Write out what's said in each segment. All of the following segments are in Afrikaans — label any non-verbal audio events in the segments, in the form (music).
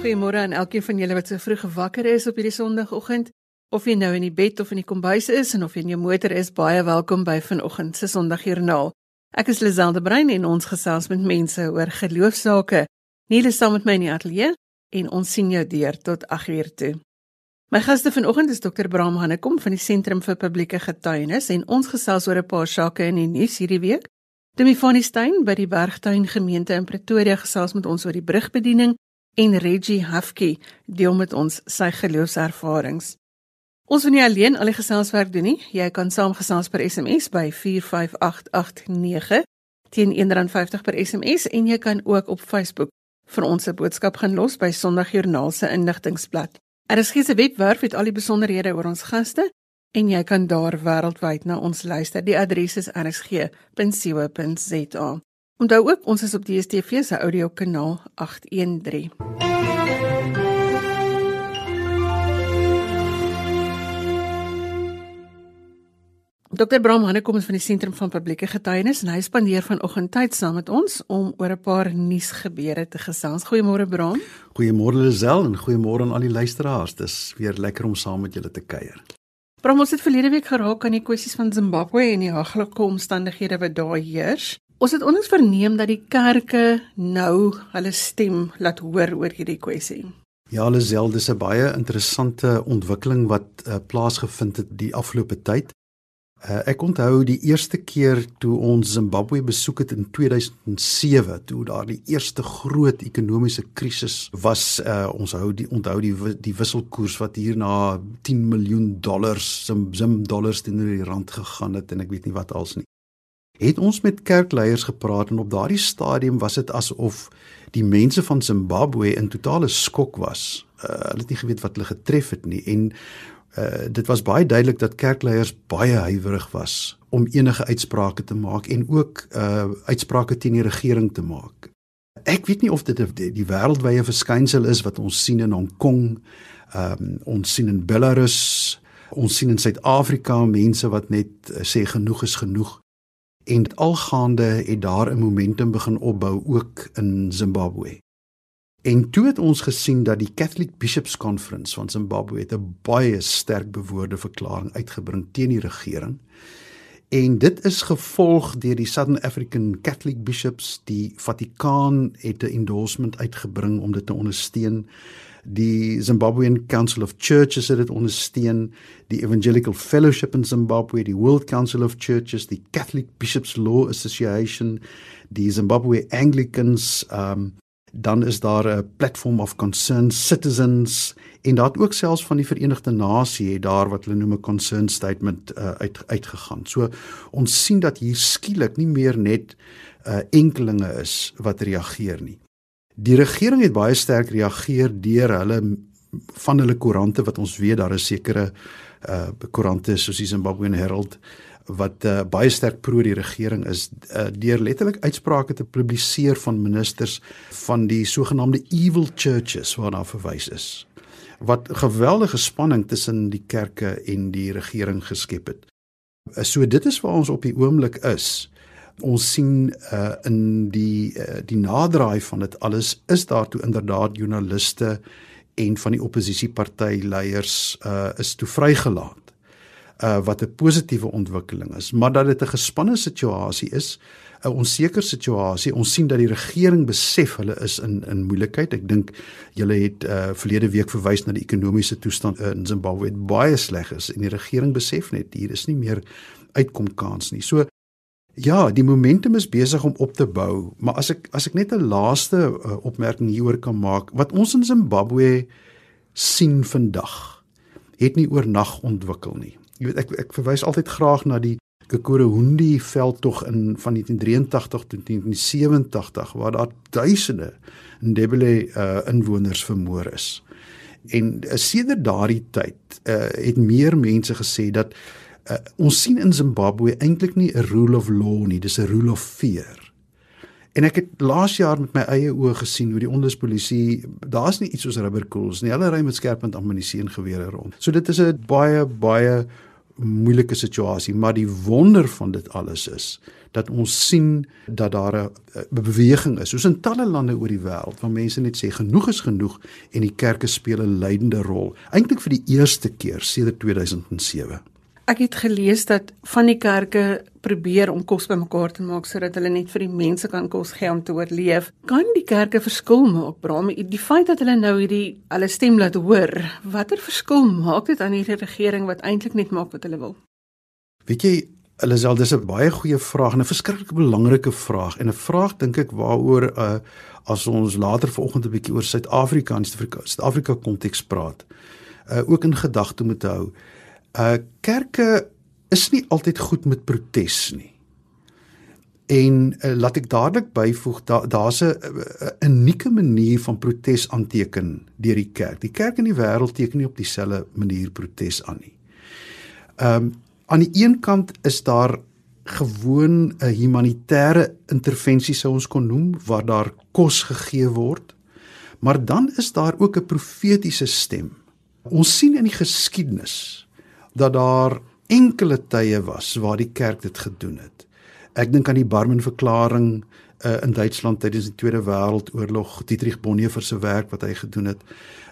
Goeiemôre aan elkeen van julle wat so vroeg gewakker is op hierdie Sondagoggend. Of jy nou in die bed of in die kombuis is en of jy in jou motor is, baie welkom by vanoggend se Sondagjoernaal. Ek is Liselde Brein en ons gesels met mense oor geloofsake. Niele saam met my in die ateljee en ons sien jou deur tot 8uur toe. My gaste vanoggend is Dr. Bram Hannekom van die Sentrum vir Publieke Getuienis en ons gesels oor 'n paar sake in die nuus hierdie week. Demi van die Stein by die Bergtuin gemeente in Pretoria gesels met ons oor die brugbediening en Reggie Hafke deel met ons sy geloofservarings. Ons wil nie alleen al die geselswerk doen nie. Jy kan saamgesels per SMS by 45889 teen R1.50 per SMS en jy kan ook op Facebook vir ons 'n boodskap gaan los by Sondagjoernaal se inligtingblad. RSG se webwerf het al die besonderhede oor ons gaste en jy kan daar wêreldwyd na ons luister. Die adres is rsg.co.za. Onthou ook ons is op DStv se audiokanaal 813. Dr. Bram Hannekom is van die Sentrum van Publieke Getuienis en hy spandeer vanoggend tyd saam met ons om oor 'n paar nuusgebeure te gesels. Goeiemôre Bram. Goeiemôre Lisel en goeiemôre aan al die luisteraars. Dis weer lekker om saam met julle te kuier. Bram, ons het verlede week geraak aan die kwessies van Zimbabwe en die haglike omstandighede wat daar heers. Ons het onlangs verneem dat die kerke nou hulle stem laat hoor oor hierdie kwessie. Ja, Lisel, dis 'n baie interessante ontwikkeling wat uh, plaasgevind het die afgelope tyd. Uh, ek onthou die eerste keer toe ons Zimbabwe besoek het in 2007, toe daar die eerste groot ekonomiese krisis was. Uh, ons hou die onthou die die wisselkoers wat hier na 10 miljoen dollars, Zim, Zim dollars teenoor die rand gegaan het en ek weet nie wat als nie het ons met kerkleiers gepraat en op daardie stadium was dit asof die mense van Zimbabwe in totale skok was. Uh, hulle het nie geweet wat hulle getref het nie en uh, dit was baie duidelik dat kerkleiers baie huiwerig was om enige uitsprake te maak en ook uh, uitsprake teen die regering te maak. Ek weet nie of dit die, die wêreldwye verskynsel is wat ons sien in Hong Kong, um, ons sien in Belarus, ons sien in Suid-Afrika mense wat net uh, sê genoeg is genoeg en algaande het daar 'n momentum begin opbou ook in Zimbabwe. En toe het ons gesien dat die Catholic Bishops Conference van Zimbabwe 'n baie sterk bewoorde verklaring uitgebring teen die regering. En dit is gevolg deur die Southern African Catholic Bishops, die Vatikaan het 'n endorsement uitgebring om dit te ondersteun die Zimbabwean Council of Churches het dit ondersteun, die Evangelical Fellowship in Zimbabwe, die World Council of Churches, die Catholic Bishops Law Association, die Zimbabwe Anglicans, um dan is daar 'n platform of concerned citizens en daar ook selfs van die Verenigde Nasies het daar wat hulle noem 'n concern statement uh, uit uitgegaan. So ons sien dat hier skielik nie meer net uh, enkelinge is wat reageer nie. Die regering het baie sterk reageer deur hulle van hulle koerante wat ons weet daar is sekere uh koerante soos die Zimbabwean Herald wat uh, baie sterk pro die regering is uh, deur letterlik uitsprake te publiseer van ministers van die sogenaamde evil churches waarna verwys is wat geweldige spanning tussen die kerke en die regering geskep het. Uh, so dit is waar ons op die oomblik is ons sien uh, in die uh, die naderdraai van dit alles is daar toe inderdaad joernaliste en van die oppositieparty leiers uh, is toe vrygelaat. Uh, wat 'n positiewe ontwikkeling is, maar dat dit 'n gespanne situasie is, 'n onseker situasie. Ons sien dat die regering besef hulle is in in moeilikheid. Ek dink julle het uh, verlede week verwys na die ekonomiese toestand in Zimbabwe wat baie sleg is en die regering besef net hier is nie meer uitkom kans nie. So Ja, die momentum is besig om op te bou, maar as ek as ek net 'n laaste uh, opmerking hieroor kan maak, wat ons in Zimbabwe sien vandag, het nie oornag ontwikkel nie. Jy weet ek ek verwys altyd graag na die Kekorohundi veldtog in van 1983 tot 1987 waar daar duisende Ndebele uh, inwoners vermoor is. En uh, sedert daardie tyd uh, het meer mense gesê dat uh, ons sien in Zimbabwe eintlik nie 'n rule of law nie, dis 'n rule of fear. En ek het laas jaar met my eie oë gesien hoe die onderspolisie, daar's nie iets soos rubberkoels nie. Hulle ry met skerpend ammunisie en gewere rond. So dit is 'n baie baie moeilike situasie, maar die wonder van dit alles is dat ons sien dat daar 'n beweging is, soos in talle lande oor die wêreld, waar mense net sê genoeg is genoeg en die kerke speel 'n leidende rol, eintlik vir die eerste keer sedert 2007. Ek het gelees dat van die kerke probeer om kos bymekaar te maak sodat hulle net vir die mense kan kos gee om te oorleef. Kan die kerke verskil maak, Bram? Die feit dat hulle nou hierdie hulle stem laat hoor, watter verskil maak dit aan hierdie regering wat eintlik net maak wat hulle wil? Weet jy, sê dis 'n baie goeie vraag en 'n verskriklik belangrike vraag en 'n vraag dink ek waaroor uh as ons later vanoggend 'n bietjie oor Suid-Afrika en Suid-Afrika konteks praat, uh ook in gedagte moet hou. Uh kerke is nie altyd goed met protes nie. En uh, laat ek dadelik byvoeg daar daar's 'n unieke manier van protes aanteken deur die kerk. Die kerk in die wêreld teken nie op dieselfde manier protes aan nie. Um, aan die een kant is daar gewoon 'n humanitêre intervensie sou ons kon noem waar daar kos gegee word. Maar dan is daar ook 'n profetiese stem. Ons sien in die geskiedenis dat daar enkele tye was waar die kerk dit gedoen het. Ek dink aan die Barmen-verklaring uh, in Duitsland tydens die Tweede Wêreldoorlog, Dietrich Bonhoeffer se werk wat hy gedoen het.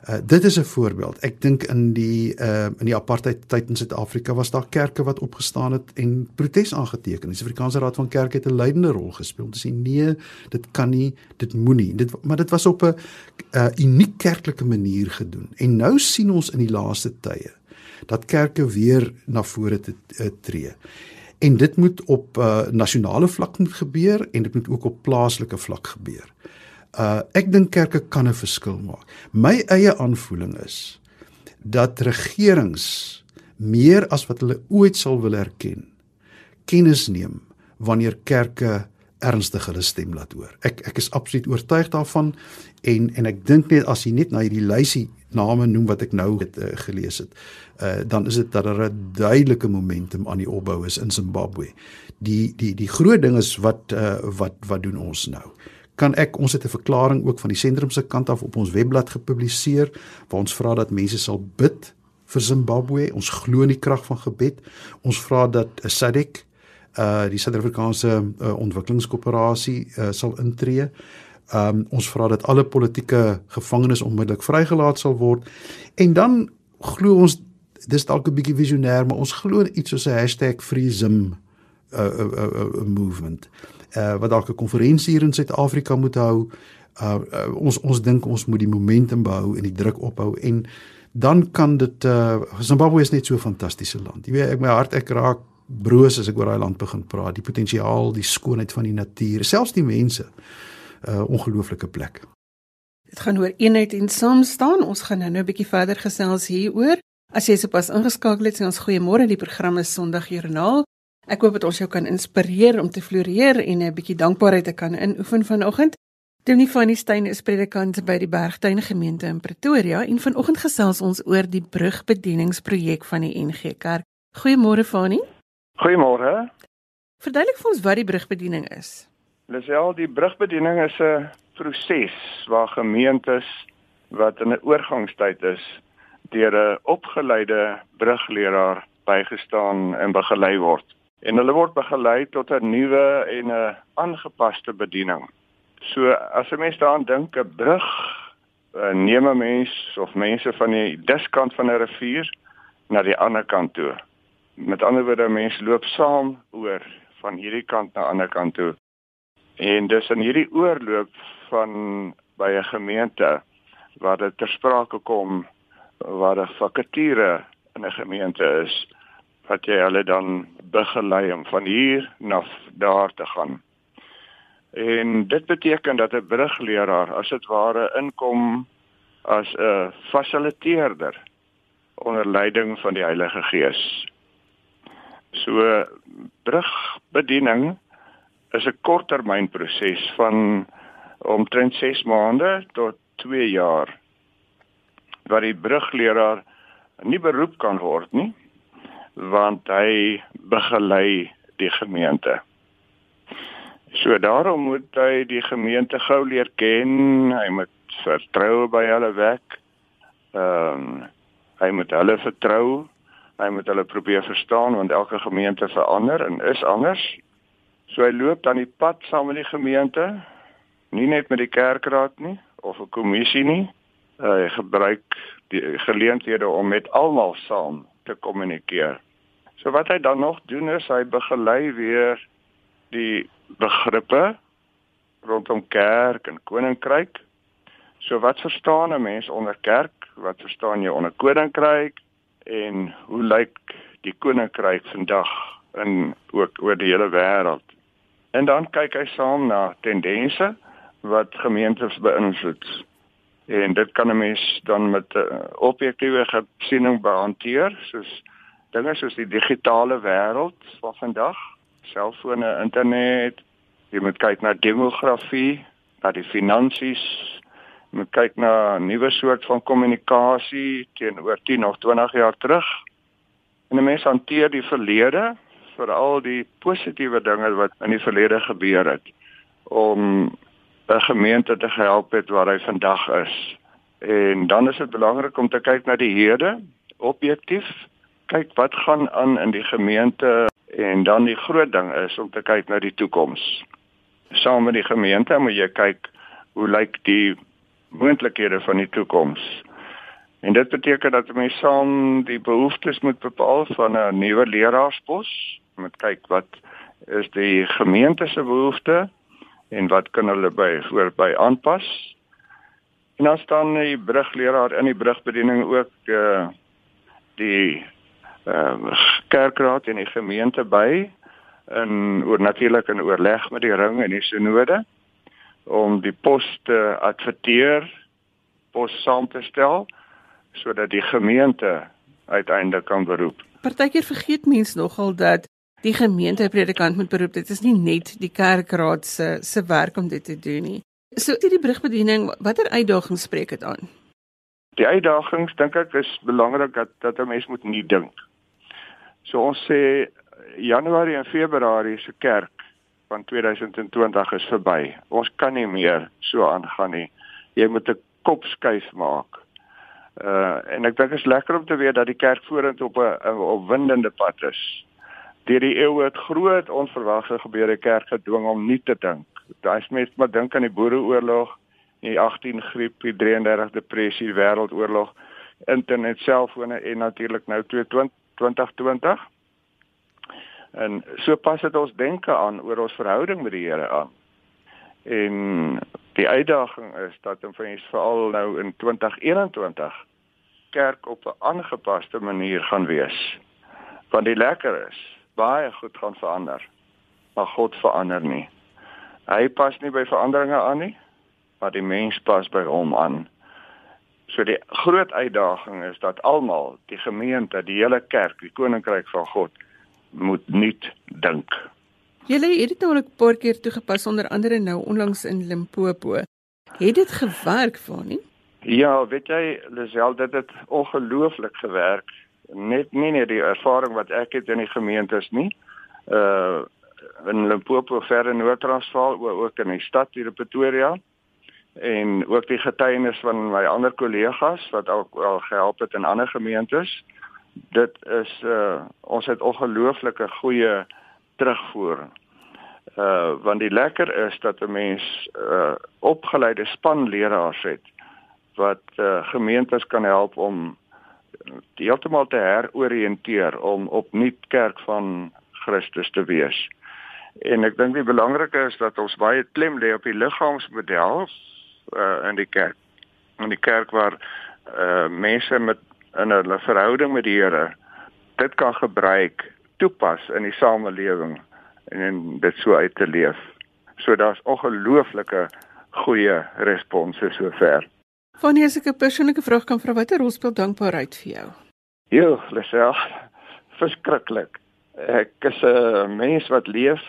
Uh, dit is 'n voorbeeld. Ek dink in die uh, in die apartheid tyd in Suid-Afrika was daar kerke wat opgestaan het en protes aangeteken. Die Suid-Afrikaanse Raad van Kerke het 'n leidende rol gespeel om te sê nee, dit kan nie, dit moenie. Dit maar dit was op 'n uh, uniek kerklike manier gedoen. En nou sien ons in die laaste tye dat kerke weer na vore te, te tree en dit moet op uh, nasionale vlak gebeur en dit moet ook op plaaslike vlak gebeur. Uh ek dink kerke kan 'n verskil maak. My eie aanvoeling is dat regerings meer as wat hulle ooit sal wil erken kennis neem wanneer kerke ernstig hulle stem laat hoor. Ek ek is absoluut oortuig daarvan en en ek dink net as jy net na hierdie lysie name noem wat ek nou het uh, gelees het, uh, dan is dit dat daar 'n duidelike momentum aan die opbou is in Zimbabwe. Die die die groot ding is wat uh, wat wat doen ons nou? Kan ek ons het 'n verklaring ook van die sentrum se kant af op ons webblad gepubliseer waar ons vra dat mense sal bid vir Zimbabwe. Ons glo in die krag van gebed. Ons vra dat SADC uh die Suid-Afrikaanse uh, ontwikkelingskoöperasie uh, sal intree. Um ons vra dat alle politieke gevangenes onmiddellik vrygelaat sal word en dan glo ons dis dalk 'n bietjie visionêr maar ons glo iets soos 'n #freezim uh, uh, uh, uh, movement. Uh wat dalk 'n konferensie hier in Suid-Afrika moet hou. Uh, uh ons ons dink ons moet die momentum behou en die druk ophou en dan kan dit uh Zimbabwe is net so 'n fantastiese land. Jy weet ek my hart ek raak broos as ek oor daai land begin praat. Die potensiaal, die skoonheid van die natuur, selfs die mense. 'n uh, ongelooflike plek. Dit gaan oor eenheid en saam staan. Ons gaan nou 'n bietjie verder gesels hieroor. As jy sopas ingeskakel het, sê ons goeiemôre. Die program is Sondag Joernaal. Ek hoop dit ons jou kan inspireer om te floreer en 'n bietjie dankbaarheid te kan inoefen vanoggend. Tony van die Steyn is predikant by die Bergtuin gemeente in Pretoria en vanoggend gesels ons oor die brugbedieningsprojek van die NG Kerk. Goeiemôre Fani. Goeiemôre. Verduidelik vir ons wat die brugbediening is. Lisel, die brugbediening is 'n proses waar gemeentes wat in 'n oorgangstyd is deur 'n opgeleide brugleraar bygestaan en begelei word. En hulle word begelei tot 'n nuwe en 'n aangepaste bediening. So as 'n mens daaraan dink, 'n brug eh, neem 'n mens of mense van die diskant van 'n rivier na die ander kant toe. Met ander woorde, mense loop saam oor van hierdie kant na ander kant toe. En dis in hierdie oorloop van by 'n gemeente waar dit ter sprake kom waar 'n vakature in 'n gemeente is wat jy hulle dan begelei om van hier na daar te gaan. En dit beteken dat 'n brugleraar as dit ware inkom as 'n fasiliteerder onder leiding van die Heilige Gees. So brugbediening is 'n korttermynproses van omtrent 6 maande tot 2 jaar waar die brugleraar nie beroep kan word nie want hy begelei die gemeente. So daarom moet hy die gemeente gou leer ken, hy moet vertrou by hulle werk. Ehm um, hy moet hulle vertrou Hy moet hulle probeer verstaan want elke gemeente verander en is anders. So hy loop dan die pad saam met die gemeente, nie net met die kerkraad nie of 'n kommissie nie. Hy gebruik die geleenthede om met almal saam te kommunikeer. So wat hy dan nog doen is hy begelei weer die begrippe rondom kerk en koninkryk. So wat verstaan 'n mens onder kerk? Wat verstaan jy onder koninkryk? En hoe lyk die koninkryk vandag in ook oor die hele wêreld? En dan kyk hy saam na tendense wat gemeentes beïnvloed. En dit kan 'n mens dan met 'n uh, objektiewe gesiening behanteer, soos dinge soos die digitale wêreld van vandag, selfone, internet, jy moet kyk na demografie, na die finansies, moet kyk na 'n nuwe soort van kommunikasie teenoor 10 of 20 jaar terug. En 'n mens hanteer die verlede, veral die positiewe dinge wat in die verlede gebeur het om 'n gemeente te help het waar hy vandag is. En dan is dit belangrik om te kyk na die hede objektief. Kyk wat gaan aan in die gemeente en dan die groot ding is om te kyk na die toekoms saam met die gemeente moet jy kyk hoe lyk die moontlikhede van die toekoms. En dit beteken dat mense saam die behoeftes moet bepaal van 'n nuwe leraarsbos, moet kyk wat is die gemeente se behoefte en wat kan hulle by voorby aanpas. En dan staan die brugleraar in die brugbediening ook uh, die uh, kerkraad en die gemeente by in oor natuurlik in oorleg met die ring en die sinode om die pos te adverteer, pos saam te stel sodat die gemeente uiteindelik kan beroep. Partykeer vergeet mense nogal dat die gemeente predikant moet beroep. Dit is nie net die kerkraad se se werk om dit te doen nie. So hierdie brugbediening, watter uitdagings spreek dit aan? Die uitdagings dink ek is belangrik dat dat 'n mens moet nie dink. So ons sê Januarie en Februarie se kerk van 2020 is verby. Ons kan nie meer so aangaan nie. Jy moet 'n kop skuif maak. Uh en ek dink dit is lekker om te weet dat die kerk vorentoe op 'n opwindende pad is. Deur die eeue het groot onverwagte gebeure kerk gedwing om nie te dink. Daar's mense wat dink aan die Boereoorlog, die 18 griep, die 33 depressie, wêreldoorlog, internet, selfone en natuurlik nou 2020. En so pas dit ons denke aan oor ons verhouding met die Here aan. En die uitdaging is dat ons vir veral nou in 2021 kerk op 'n aangepaste manier gaan wees. Want die lekker is, baie goed gaan verander. Maar God verander nie. Hy pas nie by veranderinge aan nie, maar die mens pas by hom aan. So die groot uitdaging is dat almal, die gemeente, die hele kerk, die koninkryk van God moet nuut dink. Julle het dit nou 'n paar keer toegepas onder andere nou onlangs in Limpopo. Het dit gewerk vir nie? Ja, weet jy, Lisel, dit het ongelooflik gewerk. Net nie net die ervaring wat ek het in die gemeentes nie. Uh in Limpopo ver in Noord-Transvaal, ook in die stad hier in Pretoria en ook die getuienis van my ander kollegas wat ook al gehelp het in ander gemeentes. Uh dit is uh ons het ongelooflike goeie terugvoer. Uh want die lekker is dat 'n mens uh opgeleide spanleraars het wat uh gemeentes kan help om heeltemal te heroriënteer om opnuut kerk van Christus te wees. En ek dink die belangrike is dat ons baie klem lê op die liggaamsmodel uh in die kerk. In die kerk waar uh mense met in hulle verhouding met die Here dit kan gebruik toepas in die samelewing en en dit so uit te leef. So daar's ongelooflike goeie response sover. Wanneer as ek 'n persoonlike vraag kan vra, watter rol speel dankbaarheid vir jou? Jo, Lisel, verskriklik. Ek is 'n mens wat leef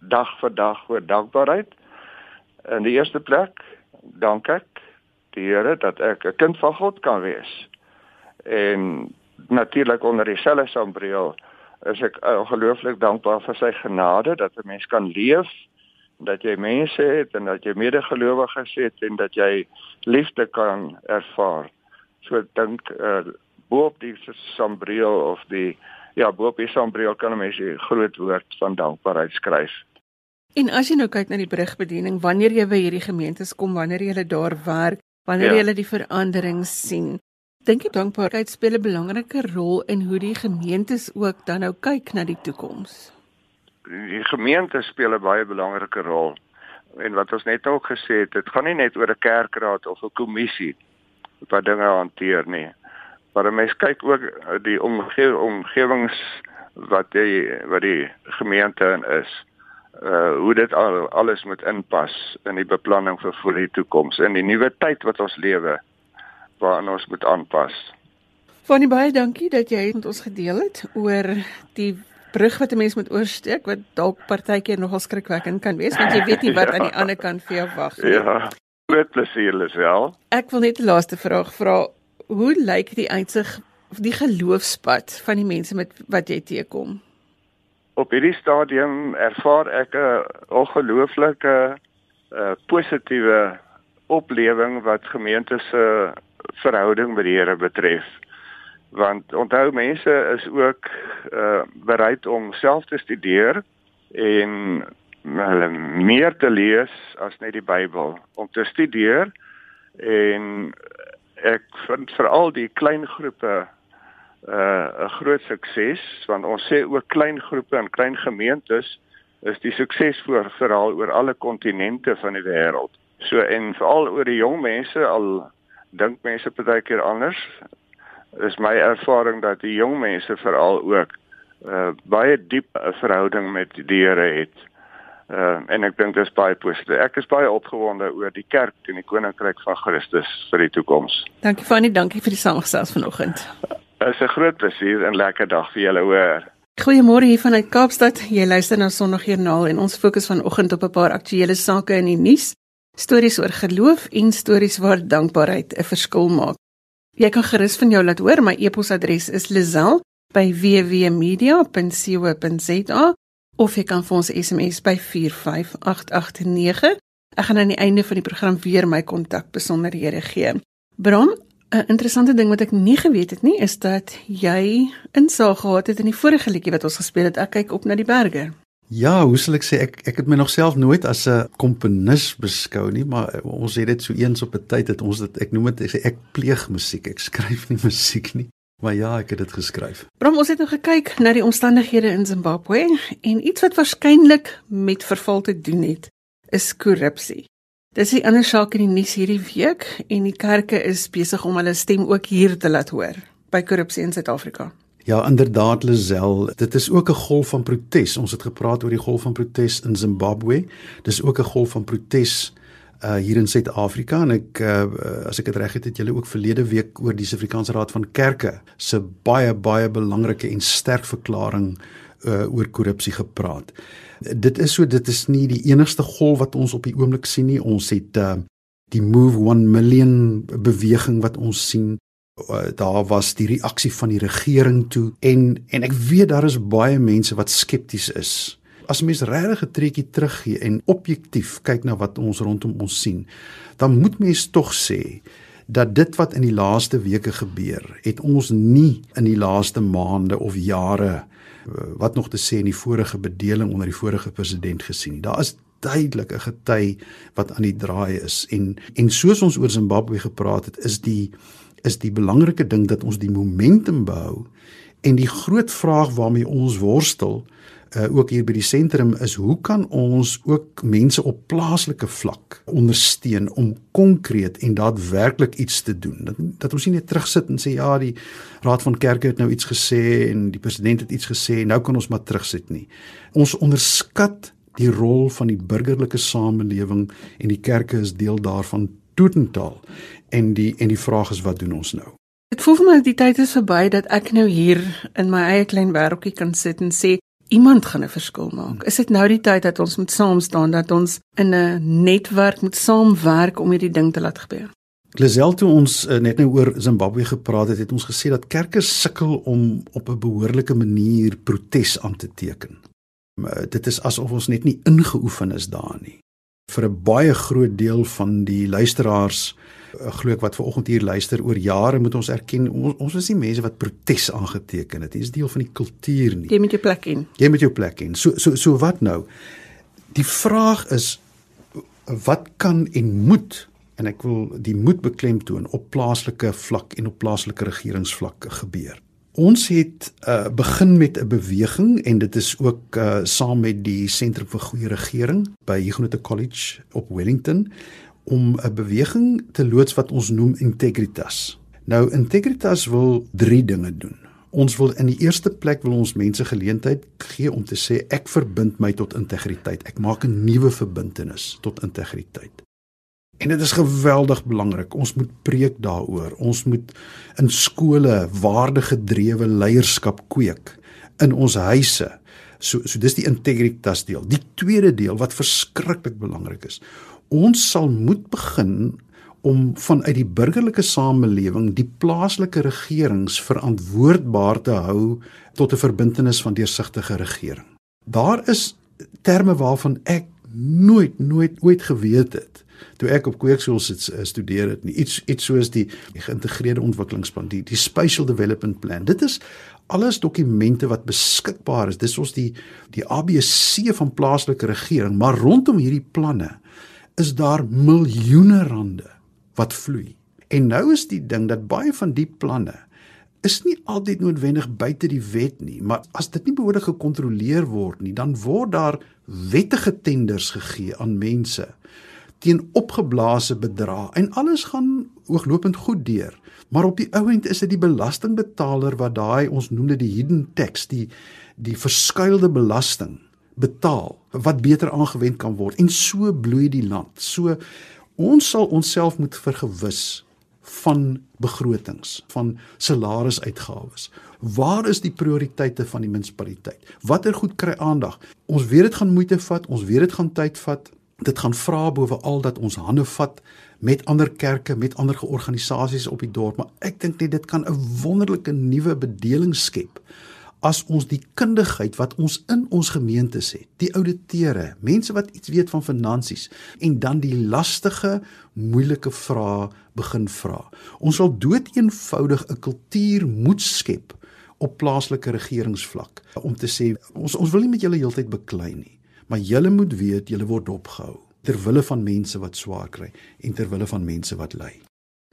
dag vir dag oor dankbaarheid. In die eerste plek dank ek die Here dat ek 'n kind van God kan wees en natuurlik onder dieselfde sambreel is ek ongelooflik dankbaar vir sy genade dat 'n mens kan leef dat jy mense het en dat jy medegelowiges het en dat jy liefde kan ervaar. So dink uh, boop die sambreel of die ja, boop die sambreel kan 'n mens 'n groot woord van dankbaarheid skryf. En as jy nou kyk na die brugbediening, wanneer jy by hierdie gemeentes kom, wanneer jy daar werk, wanneer ja. jy die verandering sien, dink jy dankbaarheid speel 'n belangrike rol in hoe die gemeentes ook dan nou kyk na die toekoms? Die gemeente speel 'n baie belangrike rol. En wat ons net ook gesê het, dit gaan nie net oor 'n kerkraad of 'n kommissie wat dinge hanteer nie. Maar mens kyk ook die omge omgewings wat die wat die gemeente in is. Uh hoe dit al, alles moet inpas in die beplanning vir vir die toekoms in die nuwe tyd wat ons lewe waaraan ons moet aanpas. Vannie baie dankie dat jy met ons gedeel het oor die brug wat 'n mens moet oorsteek wat dalk partykeer nogal skrikwekkend kan wees want jy weet nie wat ja. (laughs) aan die ander kant vir jou wag nie. Ja. Groot plesier is wel. Ek wil net 'n laaste vraag vra. Hoe lyk die uitsig of die geloofspad van die mense met wat jy teekom? Op hierdie stadium ervaar ek 'n ongelooflike uh, positiewe oplewing wat gemeente se verhouding met die Here betref. Want onthou mense is ook uh bereid om self te studeer en hulle meer te lees as net die Bybel om te studeer en ek vind veral die klein groepe uh 'n groot sukses want ons sê ook klein groepe en klein gemeentes is die suksesvoor verhaal oor alle kontinente van die wêreld. So en veral oor die jong mense al dink mense partykeer anders. Is my ervaring dat die jong mense veral ook uh baie diep 'n verhouding met die Here het. Uh en ek dink dit is baie positief. Ek is baie opgewonde oor die kerk en die koninkryk van Christus vir die toekoms. Dankie Fanny, dankie vir die samestelling vanoggend. Dit is 'n groot plesier en lekker dag vir julle hoor. Goeiemôre hier vanuit Kaapstad. Jy luister na Sondagjoernaal en ons fokus vanoggend op 'n paar aktuelle sake in die nuus. Stories oor geloof en stories waar dankbaarheid 'n verskil maak. Jy kan gerus van jou laat hoor. My e-posadres is lazel@wwmedia.co.za of jy kan vir ons SMS by 45889. Ek gaan aan die einde van die program weer my kontak besonderhede gee. Bram, 'n interessante ding wat ek nie geweet het nie, is dat jy insaag gehad het in die vorige liedjie wat ons gespeel het. Ek kyk op na die berge. Ja, hoe sal ek sê ek ek het my nog self nooit as 'n komponis beskou nie, maar ons het dit so eens op 'n tyd dat ons dit ek noem dit ek sê ek pleeg musiek. Ek skryf nie (laughs) musiek nie, maar ja, ek het dit geskryf. Brom, ons het nou gekyk na die omstandighede in Zimbabwe en iets wat waarskynlik met verval te doen het, is korrupsie. Dis 'n ander saak in die nuus hierdie week en die kerke is besig om hulle stem ook hier te laat hoor by korrupsie in Suid-Afrika. Ja, inderdaad Lisel, dit is ook 'n golf van protes. Ons het gepraat oor die golf van protes in Zimbabwe. Dis ook 'n golf van protes uh hier in Suid-Afrika en ek uh as ek dit reg het, het julle ook verlede week oor die Suid-Afrikaanse Raad van Kerke se baie baie belangrike en sterk verklaring uh oor korrupsie gepraat. Dit is so dit is nie die enigste golf wat ons op die oomblik sien nie. Ons het uh die Move 1 Million beweging wat ons sien. Eh, daar was die reaksie van die regering toe en en ek weet daar is baie mense wat skepties is. As mens regtig 'n trekkie teruggee en objektief kyk na wat ons rondom ons sien, dan moet mens tog sê dat dit wat in die laaste weke gebeur, het ons nie in die laaste maande of jare eh, wat nog te sê in die vorige bedeling onder die vorige president gesien nie. Daar is duidelik 'n gety wat aan die draai is en en soos ons oor Zimbabwe gepraat het, is die is die belangrike ding dat ons die momentum behou en die groot vraag waarmee ons worstel uh, ook hier by die sentrum is hoe kan ons ook mense op plaaslike vlak ondersteun om konkreet en daadwerklik iets te doen? Dat, dat ons nie net terugsit en sê ja die raad van kerke het nou iets gesê en die president het iets gesê nou kan ons maar terugsit nie. Ons onderskat die rol van die burgerlike samelewing en die kerke is deel daarvan totaal en die en die vraag is wat doen ons nou? Dit voel vir my die tyd is verby dat ek nou hier in my eie klein wêreldjie kan sit en sê iemand gaan 'n verskil maak. Is dit nou die tyd dat ons moet saam staan dat ons in 'n netwerk moet saamwerk om hierdie ding te laat gebeur? Glisel toe ons uh, net nou oor Zimbabwe gepraat het, het ons gesê dat kerke sukkel om op 'n behoorlike manier protes aan te teken. Maar dit is asof ons net nie ingeoefen is daarin nie. Vir 'n baie groot deel van die luisteraars uh, glo ek wat ver oggend hier luister oor jare moet ons erken ons, ons is nie mense wat protes aangeteken het. Dit is deel van die kultuur nie. Jy met jou plek in. Jy met jou plek in. So so so wat nou? Die vraag is wat kan en moet en ek wil die moed beklemtoon op plaaslike vlak en op plaaslike regeringsvlak gebeur. Ons het uh, begin met 'n beweging en dit is ook uh, saam met die Sentrum vir Goeie Regering by Huguenot College op Wellington om 'n beweging te loods wat ons noem Integritas. Nou Integritas wil 3 dinge doen. Ons wil in die eerste plek wil ons mense geleentheid gee om te sê ek verbind my tot integriteit. Ek maak 'n nuwe verbintenis tot integriteit. En dit is geweldig belangrik. Ons moet preek daaroor. Ons moet in skole waardegedrewe leierskap kweek in ons huise. So so dis die integritas deel. Die tweede deel wat verskriklik belangrik is. Ons sal moet begin om vanuit die burgerlike samelewing die plaaslike regerings verantwoordbaar te hou tot 'n verbintenis van deursigtige regering. Daar is terme waarvan ek nooit nooit ooit geweet het toe ek op kweekskool sit eh, studeer het nie. Iets iets soos die, die geïntegreerde ontwikkelingsplan die die spatial development plan. Dit is alles dokumente wat beskikbaar is. Dis ons die die ABC van plaaslike regering maar rondom hierdie planne is daar miljoene rande wat vloei. En nou is die ding dat baie van die planne is nie altyd noodwendig buite die wet nie, maar as dit nie behoorlik gekontroleer word nie, dan word daar wettige tenders gegee aan mense teen opgeblaase bedrae en alles gaan ooglopend goed deur. Maar op die ou end is dit die belastingbetaler wat daai ons noem dit die hidden tax, die die verskuilde belasting betaal wat beter aangewend kan word en so bloei die land. So ons sal onsself moet vergewis van begrotings, van salarisuitgawes. Waar is die prioriteite van die munisipaliteit? Watter goed kry aandag? Ons weet dit gaan moeite vat, ons weet dit gaan tyd vat, dit gaan vra bowe al dat ons hande vat met ander kerke, met ander georganisasies op die dorp, maar ek dink net dit kan 'n wonderlike nuwe bedeling skep as ons die kundigheid wat ons in ons gemeentes het, die ouditeure, mense wat iets weet van finansies en dan die lastige, moeilike vrae begin vra. Ons sal doeteenvoudig 'n kultuur moet skep op plaaslike regeringsvlak om te sê ons ons wil nie met julle heeltyd beklei nie maar julle moet weet julle word opgehou ter wille van mense wat swaar kry en ter wille van mense wat ly.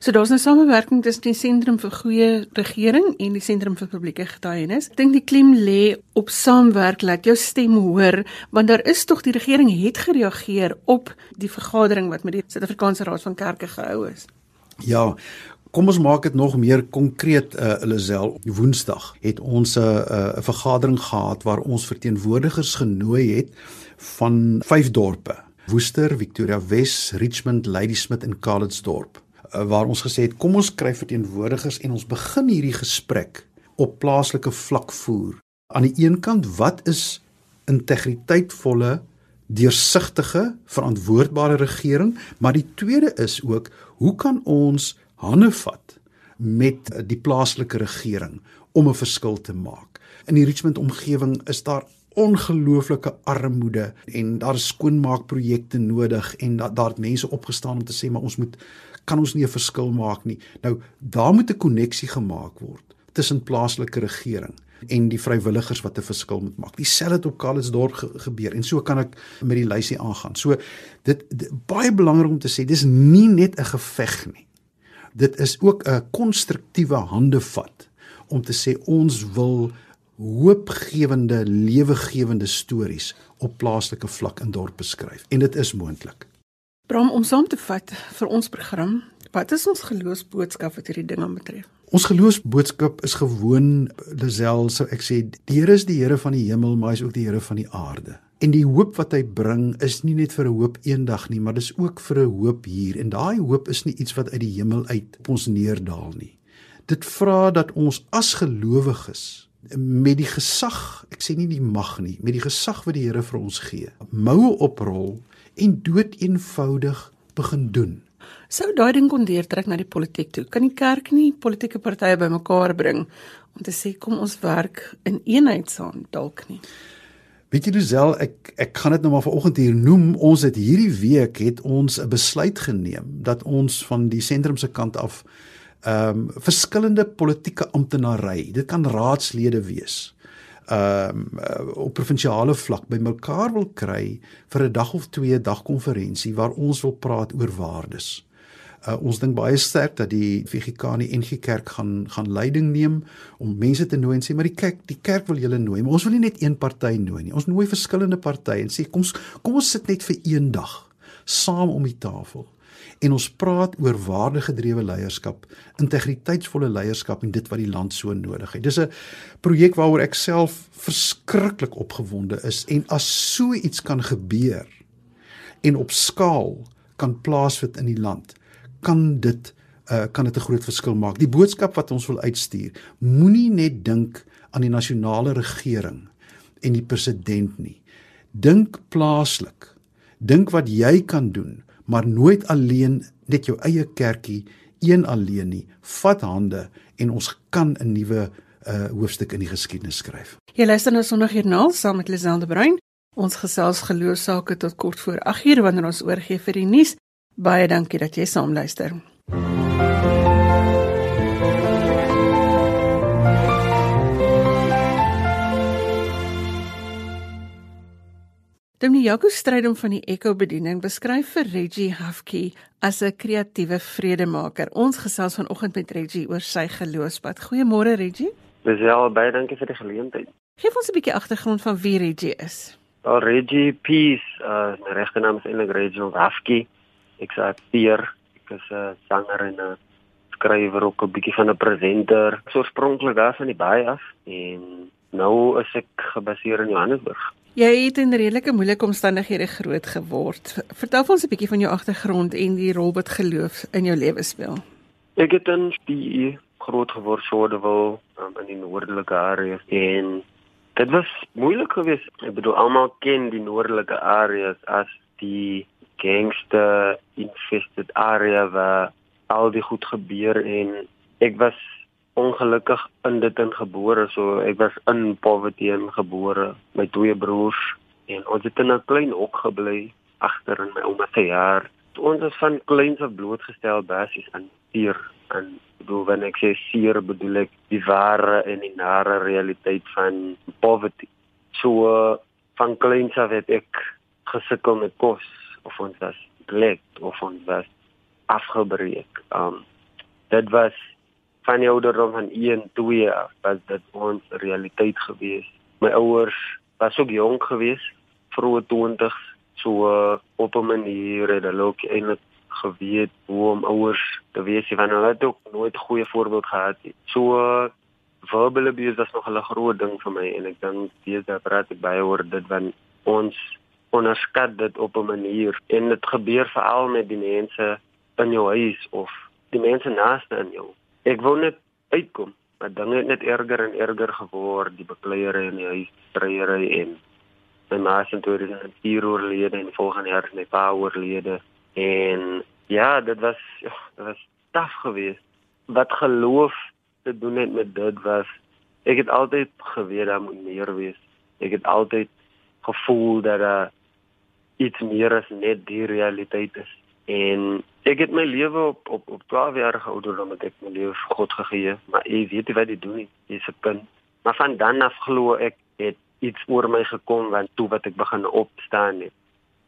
So daar's 'n nou samewerking tussen die Sentrum vir Goeie Regering en die Sentrum vir Publieke Getuienis. Ek dink die klem lê op saamwerk, laat jou stem hoor, want daar is tog die regering het gereageer op die vergadering wat met die Suid-Afrikaanse Raad van Kerke gehou is. Ja, Kom ons maak dit nog meer konkreet uh Lisel. Woensdag het ons 'n uh, 'n uh, vergadering gehad waar ons verteenwoordigers genooi het van vyf dorpe: Woester, Victoria Wes, Richmond, Ladysmith en Calitzdorp. Uh, waar ons gesê het kom ons kry verteenwoordigers en ons begin hierdie gesprek op plaaslike vlak voer. Aan die een kant, wat is integriteitvolle deursigtige verantwoordbare regering maar die tweede is ook hoe kan ons hande vat met die plaaslike regering om 'n verskil te maak. In die Richmond omgewing is daar ongelooflike armoede en daar is skoonmaakprojekte nodig en da daar het mense opgestaan om te sê maar ons moet kan ons nie 'n verskil maak nie. Nou daar moet 'n koneksie gemaak word tussen plaaslike regering en die vrywilligers wat 'n verskil moet maak. Dieselfde het op Kalisdorp ge gebeur en so kan ek met die lysie aangaan. So dit, dit baie belangrik om te sê dis nie net 'n geveg nie dit is ook 'n konstruktiewe handevat om te sê ons wil hoopgewende lewegewende stories op plaaslike vlak in dorp beskryf en dit is moontlik. Bram om saam te vat vir ons program, wat is ons geloofsboodskap wat hierdie ding aanbetref? Ons geloofsboodskap is gewoon Lisel sou ek sê die Here is die Here van die hemel, maar hy is ook die Here van die aarde. En die hoop wat hy bring is nie net vir 'n hoop eendag nie, maar dis ook vir 'n hoop hier. En daai hoop is nie iets wat uit die hemel uit op ons neerdal nie. Dit vra dat ons as gelowiges met die gesag, ek sê nie die mag nie, met die gesag wat die Here vir ons gee, moue oprol en dood eenvoudig begin doen. Sou daai ding kon deurtrek na die politiek toe? Kan die kerk nie politieke partye bymekaar bring om te sê kom ons werk in eenheid saam dalk nie? Weet jy Lisel, ek ek gaan dit nou maar vanoggend hier noem. Ons het hierdie week het ons 'n besluit geneem dat ons van die sentrum se kant af ehm um, verskillende politieke amptenary, dit kan raadslede wees. Ehm um, uh, op provinsiale vlak bymekaar wil kry vir 'n dag of twee dag konferensie waar ons wil praat oor waardes. Uh, ons dink baie sterk dat die die NG Kerk gaan gaan leiding neem om mense te nooi en sê maar die kerk die kerk wil julle nooi maar ons wil nie net een party nooi nie ons nooi verskillende partye en sê kom kom ons sit net vir een dag saam om die tafel en ons praat oor waardegedrewe leierskap, integriteitsvolle leierskap en dit wat die land so nodig het. Dis 'n projek waaroor ek self verskriklik opgewonde is en as so iets kan gebeur en op skaal kan plaasvind in die land, kan dit uh, kan dit 'n groot verskil maak. Die boodskap wat ons wil uitstuur, moenie net dink aan die nasionale regering en die president nie. Dink plaaslik. Dink wat jy kan doen, maar nooit alleen net jou eie kerkie een alleen nie. Vat hande en ons kan 'n nuwe uh hoofstuk in die geskiedenis skryf. Jy luister nou Sondagjoernaal saam met Liselde Bruin. Ons gesels geloofsaake tot kort voor 8uur wanneer ons oorgie vir die nuus. Baie dankie dat jy saam luister. Dominee Jaco Strydom van die Echo bediening beskryf vir Reggie Hafke as 'n kreatiewe vredemaker. Ons gesels vanoggend met Reggie oor sy geloofspad. Goeiemôre Reggie. Ja, baie dankie vir die geleentheid. Geef ons 'n bietjie agtergrond van wie Reggie is. Wel Reggie Peace, uh my regte naam is eintlik Reggie Hafke. Ek sê Pier, ek is 'n sanger en 'n skrywer ook 'n bietjie van 'n presenter. Ek is oorspronklik daar van die Baai af en nou is ek gebaseer in Johannesburg. Jy het in redelike moeilike omstandighede groot geword. Vertel ons 'n bietjie van jou agtergrond en die rol wat geloof in jou lewe speel. Ek het in die groot geword Sodewil um, in die noordelike areas en dit was moeilik geweest. Ek bedoel almal ken die noordelike areas as die gangster infested area waar al die goed gebeur en ek was ongelukkig in dit ingebore so ek was in poverty ingebore. My twee broers en ons het in 'n klein hok gebly agter in my ouma se jaar. Ons is van kleins af blootgestel basies aan seer en bedoel wanneer ek sê seer bedoel ek die ware en die nare realiteit van poverty. So van kleins af het ek gesukkel met kos of ons was glek of ons was afgebreek. Um dit was van die ouderdom van 1 2 af was dit ons realiteit gewees. My ouers was ook jonk gewees, vroeë 20s, so uh, op 'n manier het hulle ook eintlik geweet hoe om ouers te wees van hulle het ook nooit goeie voorbeeld gehad nie. So uh, verbal abuse was nog 'n groot ding vir my en ek dink daar praat ek baie oor dit want ons onderskat dit op 'n manier en dit gebeur veral met die mense in jou huis of die mense naaste aan jou. Ek wou net uitkom, maar dinge het net erger en erger geword, die bekleierery in die huis, streierery en my ma is in vier oorlede en volgende jaar is my pa oorlede en ja, dit was ja, dit was taaf geweest. Wat geloof te doen het met dit was ek het altyd geweet daar moet meer wees. Ek het altyd gevoel dat daar uh, iets meer as net die realiteit is. En ek het my lewe op op op 12 jaar ouderdom met ek my lewe vir God gegee, maar ek weet nie wat ek doen. Dis 'n kind. Maar van dan af glo ek het iets oor my gekom want toe wat ek begin opstaan het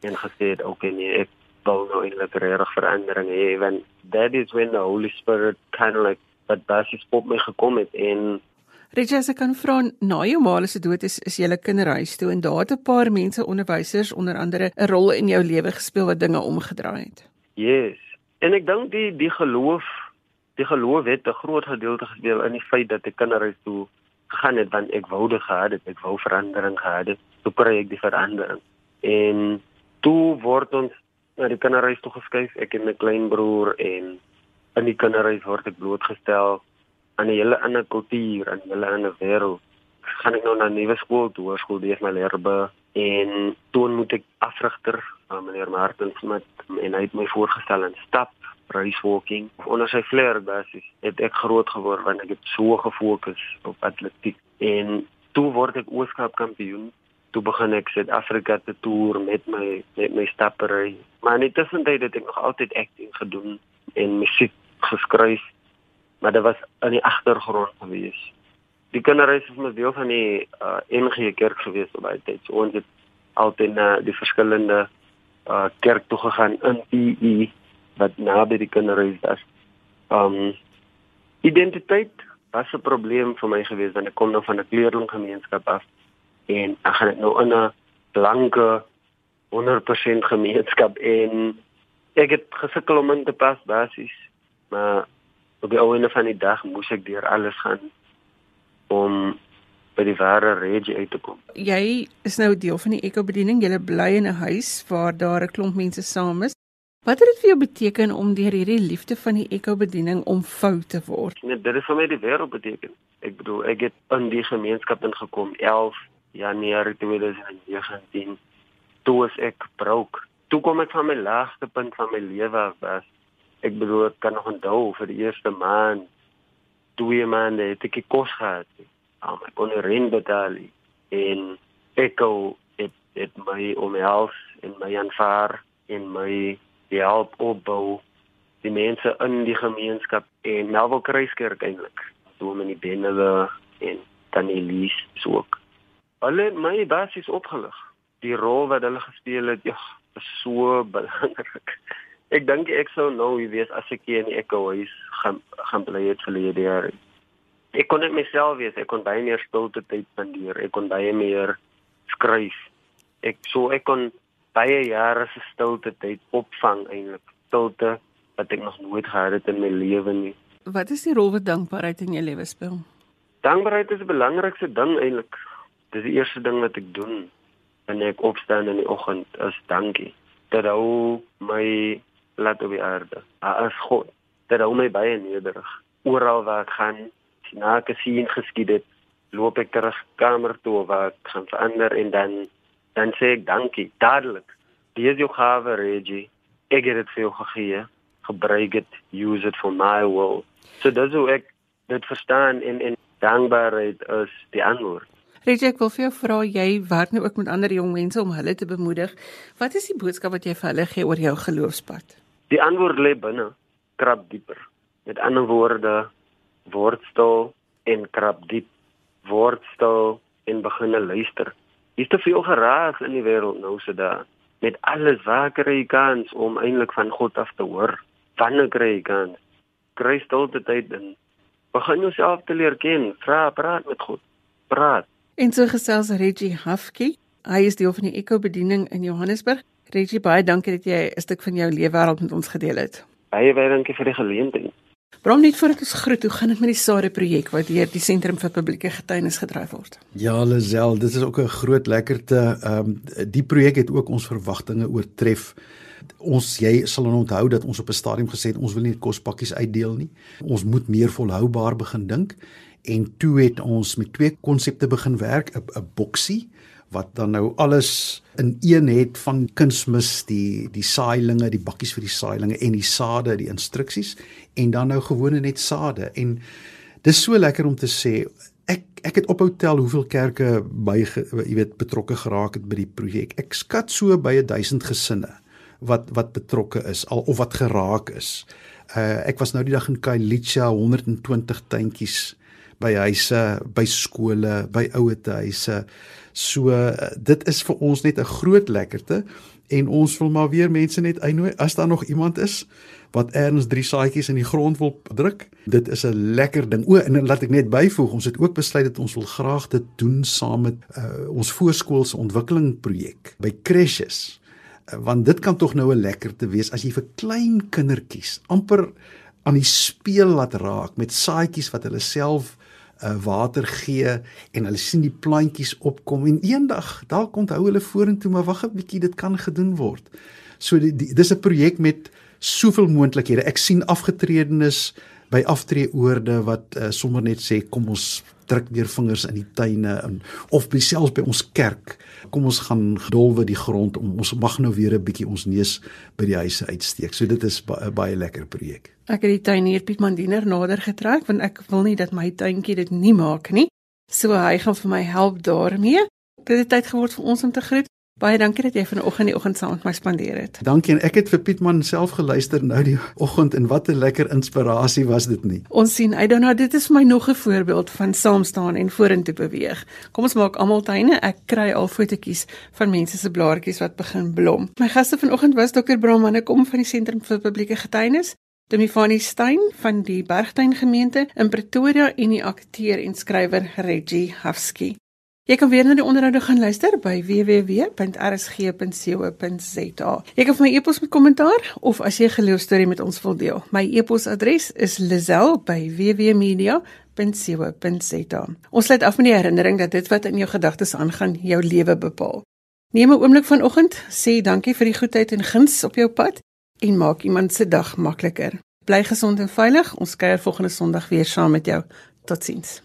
en gesê het okay nee, ek wil nou eintlik regtig verandering hê want that is when the holy spirit kind of like but basis op my gekom het en Regis, ek kan vra na jou ma se dood is is jy kinderhuis toe en daar het 'n paar mense onderwysers onder andere 'n rol in jou lewe gespeel wat dinge omgedraai het. Yes. En ek dink die die geloof, die geloof het 'n groot gedeelte gespeel in die feit dat ek kinderhuis toe gegaan het want ek wou dit gehad het, ek wou verandering gehad het. Toe kry ek die verandering. En toe word ons na die kinderhuis toe geskuif, ek en my kleinbroer en in die kinderhuis word ek blootgestel aan 'n hele ander kultuur en 'n hele ander wêreld. Gaan ek nou na 'n nuwe skool toe, hoërskool dis my leerbe en toe moet ek afrigter aan uh, meneer Martin Smit en hy het my voorgestel in stap race walking onder sy flair basis het ek groot geword want ek het so gefokus op atletiek en toe word ek ooskaap kampioen toe begin ek Suid-Afrika te toer met my met my stappery. Maar in die tussentyd het ek nog altyd acting gedoen en musiek geskryf, maar dit was in die agtergrond gewees. Die kinderreis was 'n deel van die uh, NG Kerk gewees op daai tyd. So ons het altyd na die verskillende uh, kerk toe gegaan in PE wat naby die kinderreis was. Um identiteit was 'n probleem vir my gewees want ek kom nou van 'n kleurlinggemeenskap af en ek gaan dit nou in 'n blanke 100% gemeenskap en ek het gesukkel om in te pas basies maar op die ouene van die dag moes ek deur alles gaan om by die ware regie uit te kom. Jy is nou deel van die ekobediening. Jy bly in 'n huis waar daar 'n klomp mense saam is. Wat het dit vir jou beteken om deur hierdie liefde van die ekobediening omvou te word? Nee, dit het vir my die wêreld beteken. Ek bedoel, ek het in die gemeenskap ingekom 11 Januarie 2019. Toe is ek broke. Toe kom ek van my laagste punt van my lewe af was. Ek bedoel, ek kan nog onthou vir die eerste maand, twee maande het ek kos gehad. Um, ek kon rent betaal en ek het het my omhels en my aanvaar en my help opbou die mense in die gemeenskap en Melville Kruiskerk eintlik. Toe met die bennele en Tanelies so ook hulle my basies opgelig. Die rol wat hulle gespeel het, ja, is so belangrik. Ek dink ek sou nou wie weet as ek hier in die Echo huis gaan gaan bly het die jaar. Ek kon net myself wees, ek kon baie meer stilte tyd spandeer, ek kon baie meer skryf. Ek so ek kon baie jare se stilte tyd opvang eintlik. Stilte wat ek nog nooit gehad het in my lewe nie. Wat is die rol wat dankbaarheid in jou lewe speel? Dankbaarheid is die belangrikste ding eintlik dis die eerste ding wat ek doen wanneer ek opstaan in die oggend is dankie dat hou my laat op die aarde. As God. Dat hou my baie nederig. Oral waar ek gaan na ek sien geskied het loop ek terug kamer toe waar ek gaan verander en dan dan sê ek dankie dadelik. Dis jou gawe regie ek het dit vir jou gegee. Gebruik dit use it for my will. So dis hoe ek dit verstaan en en dankbaarheid is die antwoord. Reggie, ek wil vir jou vra, jy werk nou ook met ander jong mense om hulle te bemoedig. Wat is die boodskap wat jy vir hulle gee oor jou geloofspad? Die antwoord lê binne, krap dieper. Met ander woorde, word stil en krap diep. Word stil en begin luister. Is te veel geraas in die wêreld nou se daar. Met alles waar kry jy kans om eintlik van God af te hoor? Wanneer kry jy kans? Kry stilte tyd in. Begin jouself te leer ken. Vra, praat met God. Praat. En so gesels Reggie Hafke. Hy is deel van die Eco bediening in Johannesburg. Reggie, baie dankie dat jy 'n stuk van jou lewe wêreld met ons gedeel het. Baie baie dankie vir die geleentheid. Brom net voordat ons groet, hoe gaan dit met die SARE projek wat deur die Sentrum vir Publieke Getuienis gedryf word? Ja, Lisel, dit is ook 'n groot lekkerte. Ehm um, die projek het ook ons verwagtinge oortref. Ons jy sal onthou dat ons op 'n stadium gesê het ons wil nie kospakkies uitdeel nie. Ons moet meer volhoubaar begin dink en toe het ons met twee konsepte begin werk 'n 'n boksie wat dan nou alles in een het van kunsmis die die saailinge die bakkies vir die saailinge en die sade die instruksies en dan nou gewone net sade. En dis so lekker om te sê ek ek het ophou tel hoeveel kerke by jy weet betrokke geraak het by die projek. Ek skat so by 1000 gesinne wat wat betrokke is al of wat geraak is. Uh, ek was nou die dag in Kailicha 120 tuintjies by huise, by skole, by ouete huise. So dit is vir ons net 'n groot lekkerte en ons wil maar weer mense net uitnooi as daar nog iemand is wat erns drie saadjies in die grond wil druk. Dit is 'n lekker ding. O, en laat ek net byvoeg, ons het ook besluit dat ons wil graag dit doen saam met uh, ons voorskoolse ontwikkeling projek by crashes. Uh, want dit kan tog nou 'n lekkerte wees as jy vir klein kindertjies amper aan die speel laat raak met saadjies wat hulle self uh, water gee en hulle sien die plantjies opkom en eendag dalk onthou hulle vorentoe maar wag 'n bietjie dit kan gedoen word. So die, die, dis 'n projek met soveel moontlikhede. Ek sien afgetredenes by aftreeoorde wat uh, sommer net sê kom ons druk weer vingers in die tuine en of selfs by ons kerk kom ons gaan gedolwe die grond om ons mag nou weer 'n bietjie ons neus by die huise uitsteek. So dit is 'n ba baie lekker projek. Ek het die tuinier Piet Mandiner nader getrek want ek wil nie dat my tuintjie dit nie maak nie. So hy gaan vir my help daarmee. Dit het tyd geword vir ons om te groet. Baie dankie dat jy vanoggend die oggend saam met my spandeer het. Dankie en ek het vir Pietman self geluister nou die oggend en wat 'n lekker inspirasie was dit nie. Ons sien uit daarna dit is my nog 'n voorbeeld van saam staan en vorentoe beweeg. Kom ons maak almal tuine. Ek kry al fotootjies van mense se blaartjies wat begin blom. My gaste vanoggend was Dr. Bramane kom van die Sentrum vir Publieke Getuienis. Demifani Stein van die Bergtuin gemeente in Pretoria en die akteur en skrywer Reggie Hafsky. Jy kan weer na die onderhoude gaan luister by www.rsg.co.za. Jy kan vir my e-pos met kommentaar of as jy 'n geloostorie met ons wil deel. My e-posadres is lizel@wwmedia.co.za. Ons sluit af met die herinnering dat dit wat in jou gedagtes aangaan, jou lewe bepaal. Neem 'n oomblik vanoggend, sê dankie vir die goedheid en guns op jou pad en maak iemand se dag makliker. Bly gesond en veilig. Ons kuier volgende Sondag weer saam met jou. Totsiens.